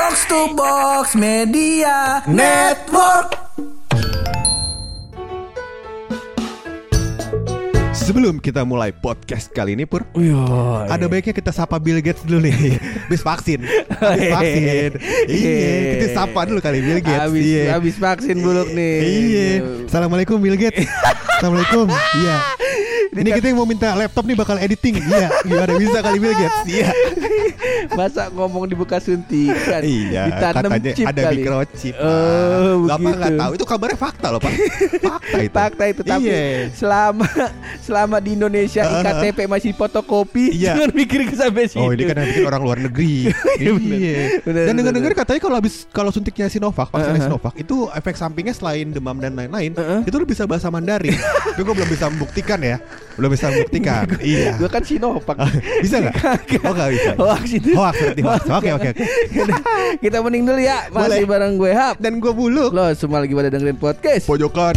Box to Box Media Network. Sebelum kita mulai podcast kali ini Pur Iya. Ada baiknya kita sapa Bill Gates dulu nih. Habis vaksin. Habis vaksin. Iya Kita sapa dulu kali Bill Gates. Habis Iya. habis vaksin buluk nih. Iya. Assalamualaikum Bill Gates. Assalamualaikum. Iya. Ini kita yang mau minta laptop nih bakal editing. Iya Gimana bisa kali Bill Gates? Iya Masa ngomong dibuka suntikan? Iya Ditanam Katanya chip ada kali. microchip Oh, Bapak begitu. nggak tahu Itu kabarnya fakta loh Pak Fakta itu Fakta itu tapi Iya selama selama di Indonesia Uh-uh. iktp masih fotokopi, Iya. jangan mikir ke sampai situ. Oh ini kan bikin orang luar negeri. Iya, bener. iya. Bener, Dan dengar-dengar katanya kalau habis kalau suntiknya Sinovac, vaksin Uh-huh. Sinovac itu efek sampingnya selain demam dan lain-lain, Uh-huh. itu lu bisa bahasa Mandarin. Tapi gue belum bisa membuktikan ya. Belum bisa membuktikan. iya. Gue kan Sinovac. bisa nggak? Oh nggak bisa. Itu. Hoax berarti hoax. Oke oke oke. Kita mending dulu ya. Masih Boleh. bareng gue Hap. Dan gue buluk. Lo semua lagi pada dengerin podcast. Pojokan.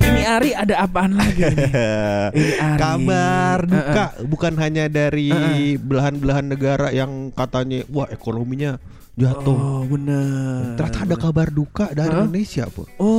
Ini Ari ada apaan lagi nih? Ini Ari. Kabar duka Uh-uh. bukan hanya dari belahan-belahan negara yang katanya wah ekonominya jatuh. Oh bener. Ternyata ada kabar duka dari Hah? Indonesia. Oh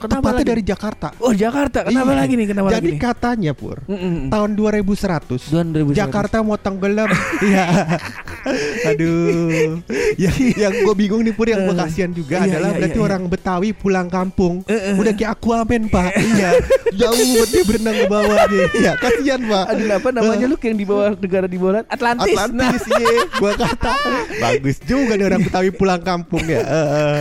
kenapa Tepatnya lagi? dari Jakarta. Oh Jakarta. Kenapa Iya. lagi nih? Kenapa Jadi lagi nih? katanya pur Mm-mm. tahun 2100 2021. Jakarta mau tenggelam. Iya. Aduh. yang yang gue bingung nih pur yang gue kasihan juga Iya, adalah iya, berarti iya, orang Betawi pulang kampung Eh, eh. udah kayak aquaman pak. iya. Jauh banget dia berenang ke bawah dia. Iya kasihan pak. Aduh apa namanya lu yang di bawah negara di bawah Atlantis. Nah, Atlantis iya gua kata bagus juga nih orang Betawi pulang kampung ya Eh, eh.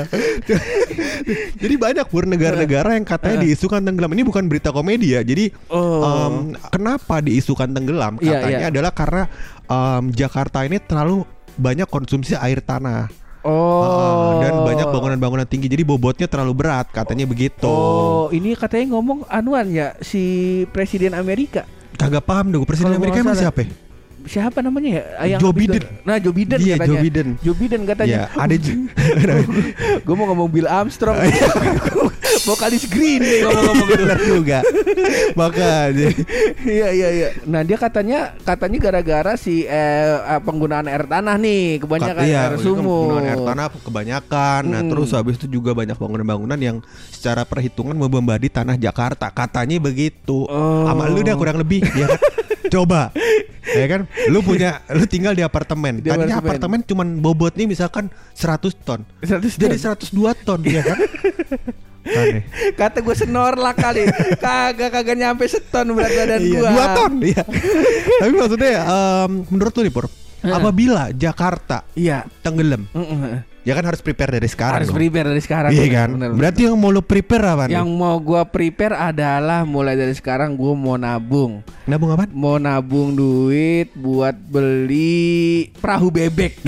jadi banyak pur negara-negara yang katanya diisukan tenggelam ini bukan berita komedi ya jadi Oh. em, kenapa diisukan tenggelam Iya, katanya iya. adalah karena em, Jakarta ini terlalu banyak konsumsi air tanah Oh. Eh, dan banyak bangunan-bangunan tinggi jadi bobotnya terlalu berat katanya begitu Oh, ini katanya ngomong anuan ya si presiden Amerika. kagak paham dong presiden Kalau Amerika emang siapa ya? Siapa namanya ya? Ah, Joe Biden. Nah, Joe Biden Iya, katanya. Joe Biden. Joe Biden katanya. Ya, ada Gue mau ngomong Bill Armstrong. Vokalis Green nih ngomong-ngomong benar juga makanya Iya iya iya. Nah dia katanya katanya gara-gara si eh, eh, penggunaan air tanah nih kebanyakan Iya, air sumur. penggunaan air tanah kebanyakan. Nah, Mm. terus habis itu juga banyak bangunan-bangunan yang secara perhitungan membebani tanah Jakarta. Katanya begitu. Oh. Sama lu dah kurang lebih, ya kan? Coba. Ya kan? Lu punya lu tinggal di apartemen. Di Tadinya apartemen. apartemen cuman bobotnya misalkan 100 ton. 100 Jadi ton. 102 ton, ya kan? Aneh. Kata gue senorlak kali. kagak kagak nyampe seton berat badan Iya, gua. dua ton. Iya. Tapi maksudnya em, menurut lu nih, Pur, apabila Jakarta Iya. tenggelam, Mm-mm. Ya kan harus prepare dari sekarang. Harus dong. prepare dari sekarang. Iya bener, kan? bener, Berarti yang mau lu prepare apa bener. nih? yang mau gua prepare adalah mulai dari sekarang gua mau nabung. nabung apa? Mau nabung duit buat beli perahu bebek.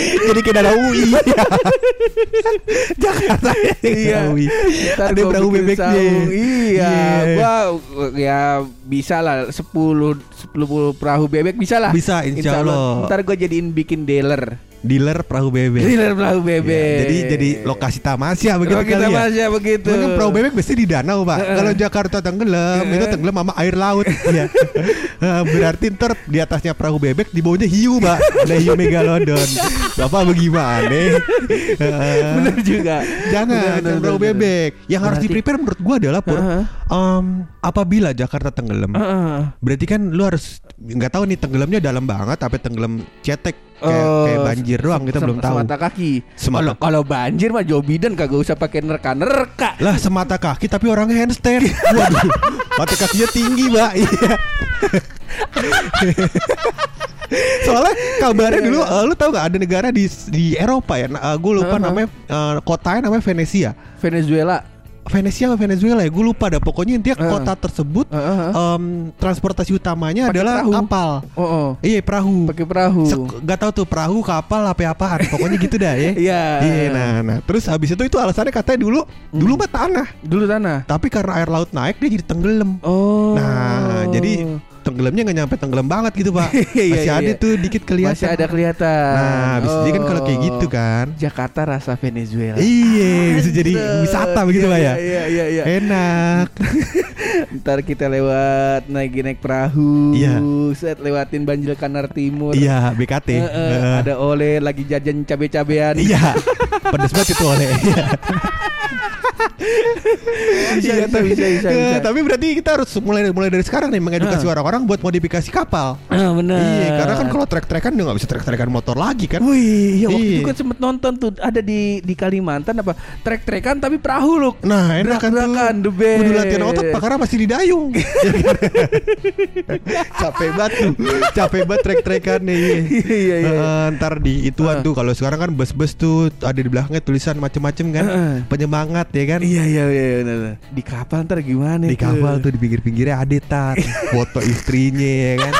Jadi kayak ada UI. Jakarta ya. Iya. UI. Ntar Ada perahu bebeknya. Iya, Iya. gua ya bisa lah 10 10 perahu bebek bisa lah. Bisa, insya Allah. Ntar gua jadiin bikin dealer. Dealer perahu bebek. Dealer perahu Ya, bebek. jadi jadi lokasi tamasya begitu kita kali ya. masih begitu. Cuman kan perahu bebek biasanya di danau pak Kalau Jakarta tenggelam Itu tenggelam sama air laut ya. Berarti ntar di atasnya perahu bebek Di bawahnya hiu pak Ada hiu megalodon Bapak bagaimana Bener juga. Jangan, Bener, jangan bener, perahu bener. bebek. Yang harus Berarti- di prepare menurut gua adalah pur, Heeh. em, apabila Jakarta tenggelam, Heeh. berarti kan lu harus nggak tahu nih tenggelamnya dalam banget, tapi tenggelam cetek kayak, kayak banjir doang kita belum tahu. Semata kaki. Semata- Kalau kalau banjir mah Joe Biden kagak usah pakai nerka-nerka. Lah semata kaki tapi orangnya handstand. Waduh, mata kakinya tinggi, Mbak. Iya. Soalnya kabarnya dulu eh, lu tahu gak ada negara di di Eropa ya, nah, gue lupa Uh-huh. namanya eh, kotanya namanya Venesia. Venezuela. Venesia atau Venezuela ya, gue lupa dah. Pokoknya intinya Uh. kota tersebut Heeh. em, transportasi utamanya Pakai adalah perahu. kapal. Oh, oh. Iya perahu. pakai perahu. Gak tahu tuh perahu, kapal, apa apaan. Pokoknya gitu dah ya. Iya. Iya, nah, nah. Terus habis itu itu alasannya katanya dulu, dulu mah tanah. Dulu tanah. Tapi karena air laut naik dia jadi tenggelam. Oh. Nah, jadi tenggelamnya nggak nyampe tenggelam banget gitu pak. Iya, Masih iya, ada iya. tuh dikit kelihatan. Masih ada kelihatan. Nah, bisa jadi kan kalau kayak Oh. gitu kan. Jakarta rasa Venezuela. Iya, bisa jadi wisata begitu pak ya. Iya iya iya. Enak. Ntar kita lewat naik naik perahu. Iya. Set lewatin Banjil Kanar Timur. Iya, BKT. Eh, eh, Heeh. ada oleh lagi jajan cabe-cabean. Iya, pedes banget itu oleh. Iya. bisa, Iya, bisa, bisa, bisa, Eh, bisa. Tapi berarti kita harus mulai mulai dari sekarang nih mengedukasi Eh. orang-orang buat modifikasi kapal. Ah, benar. Iya, karena kan kalau trek-trekan dia nggak bisa trek-trekan motor lagi kan. Wih, iya waktu Iya. itu kan sempet nonton tuh ada di di Kalimantan apa trek-trekan tapi perahu loh. Nah, enak kan tuh. The best. Kudu latihan otot Pak karena masih didayung. Capek banget tuh. Capek banget trek-trekan nih. Iya, iya, iya. Eh, ntar di ituan Eh. tuh kalau sekarang kan bus-bus tuh ada di belakangnya tulisan macem-macem kan. Eh. Penyemangat ya kan. Iya iya iya benar. benar. Di kapal ntar gimana Di kapal tuh di pinggir-pinggirnya ada tar foto istrinya ya kan.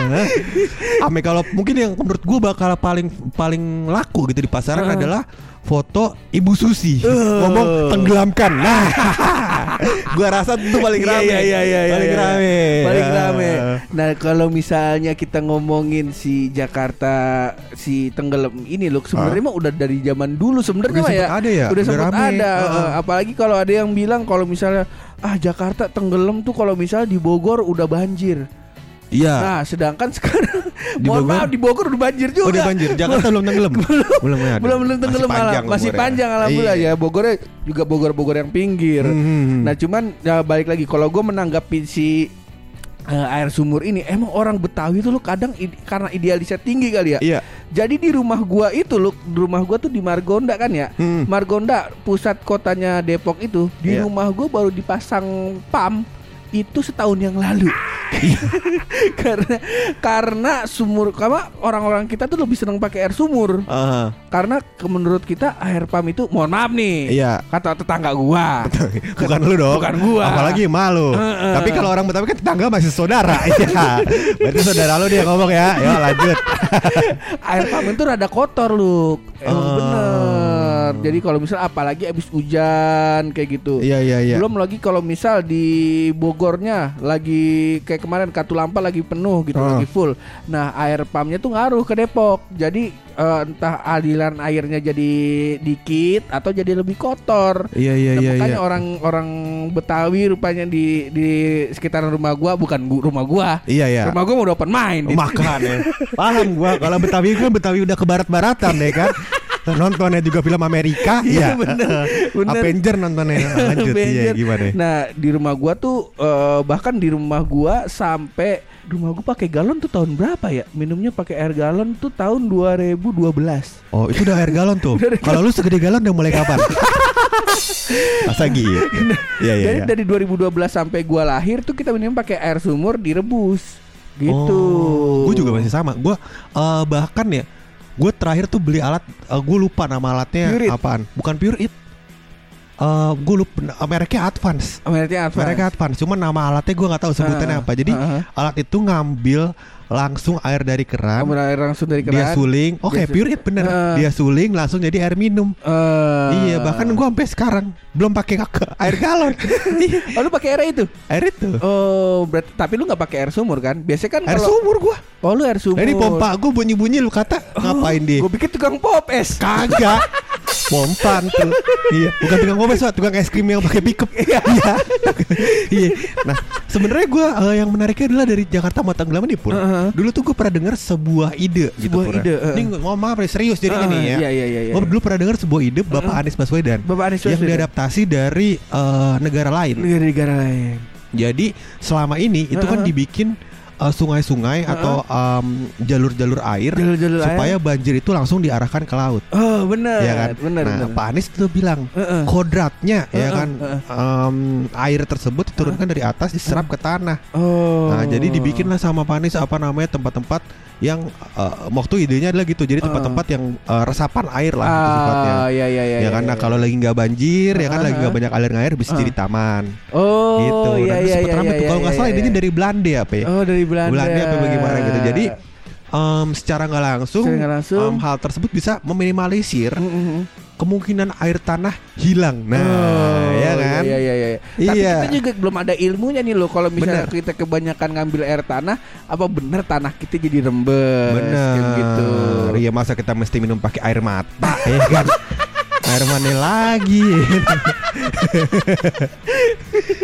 Ame kalau mungkin yang menurut gua bakal paling paling laku gitu di pasaran adalah foto Ibu Susi Uh. ngomong tenggelamkan. Nah, gua rasa itu paling Iya, rame. iya, iya, iya, paling iya. rame. Paling Ah. rame. Nah, kalau misalnya kita ngomongin si Jakarta si tenggelam ini loh, sebenarnya mah udah dari zaman dulu sebenarnya ya. ada ya? Udah Udah sempat ada. Ah. Eh, apalagi kalau ada yang bilang kalau misalnya ah Jakarta tenggelam tuh kalau misalnya di Bogor udah banjir. Iya. Nah, sedangkan sekarang Di mohon Bogor? maaf di Bogor udah banjir juga. Oh, udah banjir. Jakarta belum tenggelam. belum ada. belum belum tenggelam Masih panjang masih umurnya. panjang alhamdulillah Iya. ya Bogornya juga Bogor-Bogor yang pinggir. Hmm. Nah cuman ya balik lagi kalau gue menanggapi si eh, air sumur ini emang orang Betawi tuh lo kadang ide- karena idealisnya tinggi kali ya. Iya. Jadi di rumah gua itu lo di rumah gua tuh di Margonda kan ya. Hmm. Margonda pusat kotanya Depok itu di Iya. rumah gua baru dipasang pam itu setahun yang lalu. karena karena sumur karena orang-orang kita tuh lebih senang pakai air sumur Ah, karena menurut kita air pam itu mohon maaf nih Iya. kata tetangga gua Bukan lu dong. Bukan gua. Apalagi malu. Heeh. Tapi kalau orang Betawi kan tetangga masih saudara. Iya. Berarti saudara lu dia ngomong ya. Ya lanjut. air pam itu rada kotor lu emang Oh. bener jadi kalau misal apalagi abis hujan kayak gitu Iya iya iya. belum lagi kalau misal di Bogornya lagi kayak kemarin Katulampa lagi penuh gitu Oh. lagi full nah air pumpnya tuh ngaruh ke Depok jadi eh, entah aliran airnya jadi dikit atau jadi lebih kotor Iya iya Nah, iya makanya iya. orang-orang Betawi rupanya di di sekitaran rumah gua bukan gu- rumah gua. Iya iya. Rumah gua mau open mind. Makan ya. Paham gua kalau Betawi kan Betawi udah ke barat-baratan deh kan. Nontonnya juga film Amerika, Iya, iya. bener, bener. Avenger nontonnya. Lanjut iya Avenger. gimana? Nah, di rumah gua tuh eh, bahkan di rumah gua sampai rumah gua pakai galon tuh tahun berapa ya? Minumnya pakai air galon tuh tahun 2012. Oh, itu udah air galon tuh. Kalau lu segede galon udah mulai kapan? Masa gitu? Iya iya Jadi iya. dari 2012 sampai gua lahir tuh kita minum pakai air sumur direbus. Gitu. Oh, gue juga masih sama. Gue eh, bahkan ya, gue terakhir tuh beli alat, gue lupa nama alatnya Pure It. apaan. Bukan Pure It. Eh gue lupa mereknya Advance. Mereknya apa? Mereknya Advance. Cuma nama alatnya gue nggak tahu sebutannya Ah, apa. Jadi ah. alat itu ngambil langsung air dari keran. Ambil air langsung dari Dia keran. suling. Oke, Dia su- Pure It bener. Ah. Dia suling langsung jadi air minum. Eh, Iya, bahkan gue sampai sekarang belum pakai air galon. Iya, Oh lu pakai air itu? air itu. Oh, berarti tapi lu nggak pakai air sumur kan? Biasanya kan Air kalau sumur gue. Oh, lu air sumur. Nah, ini pompa gue bunyi-bunyi lu kata ngapain dia? Gue pikir tukang pop es. Kagak. Pompan tuh. iya, bukan tukang pompa, Pak. tukang es krim yang pakai pickup. Iya. Iya. Nah, sebenarnya gua eh, yang menariknya adalah dari Jakarta mau tenggelam nih pun. Heeh. Dulu tuh gue pernah dengar sebuah ide gitu Sebuah ya. ide, heeh. Ini ngomong maaf serius jadinya Heeh, nih ya. iya, iya, iya, iya. Gue dulu pernah dengar sebuah ide Bapak Anies Baswedan. Bapak Anies Yang Baswedan. diadaptasi dari eh, negara lain. Negara-negara lain. Jadi selama ini itu kan Heeh. dibikin eh, sungai-sungai atau em, jalur-jalur air Jalur-jalur air. supaya banjir itu langsung diarahkan ke laut. Oh, benar. ya kan? Benar, nah, benar. Pak Anies tuh bilang Heeh. kodratnya ya Heeh, kan heeh. em, air tersebut diturunkan dari atas diserap ke tanah. Oh. Nah, jadi dibikinlah sama Pak Anies apa namanya tempat-tempat yang eh, waktu idenya adalah gitu. Jadi tempat-tempat yang eh, resapan air lah gitu sifatnya. Iya iya iya. ya kan, iya, nah iya. kalau lagi nggak banjir, ya kan lagi nggak banyak aliran air, bisa jadi taman. Oh, gitu. iya Nah, sempet iya. rame tuh. Kalau nggak salah idenya dari Belanda apa ya? Oh, dari Belanda. Belanda apa bagaimana gitu. Jadi em, secara nggak langsung, Secara nggak langsung. em, hal tersebut bisa meminimalisir Mm, mm, mm. Kemungkinan air tanah hilang. Nah, Oh, ya kan? Iya iya iya. Tapi Iya. kita juga belum ada ilmunya nih loh. Kalau misalnya Bener. kita kebanyakan ngambil air tanah, apa bener tanah kita jadi rembes? Bener. gitu. Iya masa kita mesti minum pakai air mata, ya kan? air mana lagi?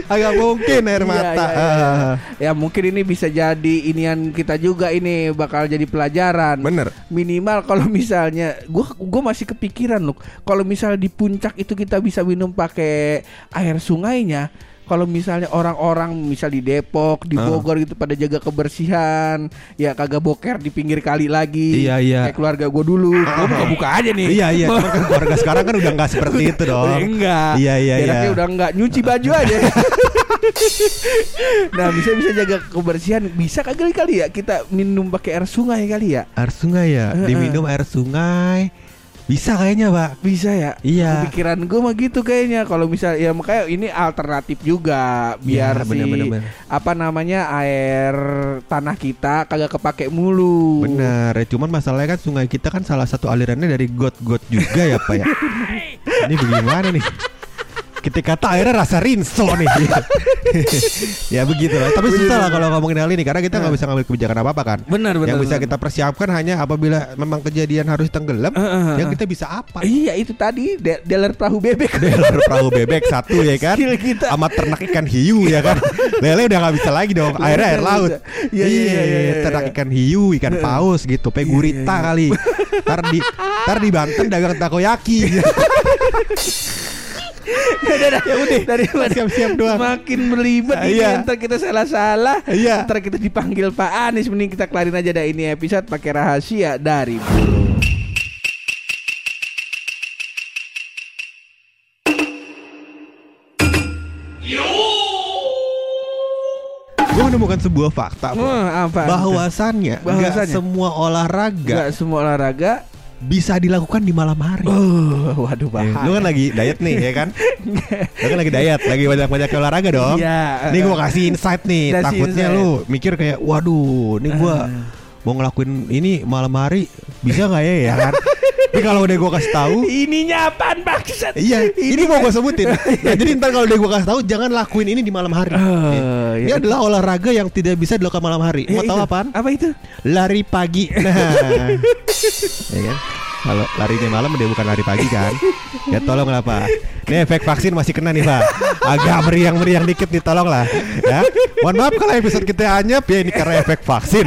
Agak mungkin air Iya, mata. iya, iya, iya. Ya mungkin ini bisa jadi inian kita juga ini bakal jadi pelajaran. Bener. Minimal kalau misalnya gua gua masih kepikiran loh. Kalau misalnya di puncak itu kita bisa minum pakai air sungainya. Kalau misalnya orang-orang misal di Depok, di Ah. Bogor gitu pada jaga kebersihan, ya kagak boker di pinggir kali lagi. Iya, iya. Kayak keluarga gua dulu. Gua buka-buka aja nih. Iya iya, kan keluarga sekarang kan udah nggak seperti itu dong. Udah enggak. Iya iya iya. Beraknya udah enggak nyuci baju aja. nah, bisa bisa jaga kebersihan. Bisa kali kali ya kita minum pakai air sungai kali ya? Air sungai ya, diminum air sungai. Bisa kayaknya, Pak. Bisa ya? Iya. Pikiran gue mah gitu kayaknya. Kalau misal ya makanya ini alternatif juga biar Ya, si bener, bener, bener. apa namanya air tanah kita kagak kepake mulu. Benar, ya, cuman masalahnya kan sungai kita kan salah satu alirannya dari got-got juga ya Pak ya. Ini bagaimana nih? Kita kata airnya rasa rinso nih. ya begitu lah. Tapi susah lah kalau ngomongin hal ini karena kita nggak bisa ngambil kebijakan apa apa kan. Benar benar. Yang bisa benar. kita persiapkan hanya apabila memang kejadian harus tenggelam, Heeh, yang heeh. kita bisa apa? Iya itu tadi de- dealer perahu bebek. Dealer perahu bebek satu ya kan Skill kita. sama ternak ikan hiu ya kan lele udah nggak bisa lagi dong airnya air Nggak laut bisa. Iya, iya, iya, iya, iya. ternak ikan hiu ikan paus gitu pe Iya, gurita iya, iya. kali tar di tar di Banten dagang takoyaki ya udah daripada Siap-siap doang. Makin melibet Ah, ini iya. ntar kita salah-salah. Iya. Ntar kita dipanggil Pak Anies mending kita kelarin aja dah ini episode pakai rahasia dari gue menemukan sebuah fakta. Wah, apa? bahwasannya nggak Bahwasannya. semua olahraga Gak semua olahraga. Bisa dilakukan di malam hari Oh, waduh Eh, bahaya. lu kan lagi diet nih ya kan lu kan lagi diet lagi banyak-banyak olahraga dong Iya. Nih gue kasih insight nih Takutnya insight. lu mikir kayak Waduh Nih gue Mau ngelakuin ini malam hari Bisa gak ya ya kan Tapi kalau udah gue kasih tahu Ininya apaan bangsat? Iya Ini mau gue sebutin Nah jadi ntar kalau udah gue kasih tahu Jangan lakuin ini di malam hari Oh, Ini iya. adalah olahraga yang tidak bisa dilakukan malam hari Mau Ya, tahu itu. apaan? Apa itu? Lari pagi Nah Ya kan kalau larinya malam udah bukan lari pagi kan Ya tolong lah pak Ini efek vaksin masih kena nih pak Agak meriang-meriang dikit nih tolong lah ya. Mohon maaf kalau episode kita anyap ya ini karena efek vaksin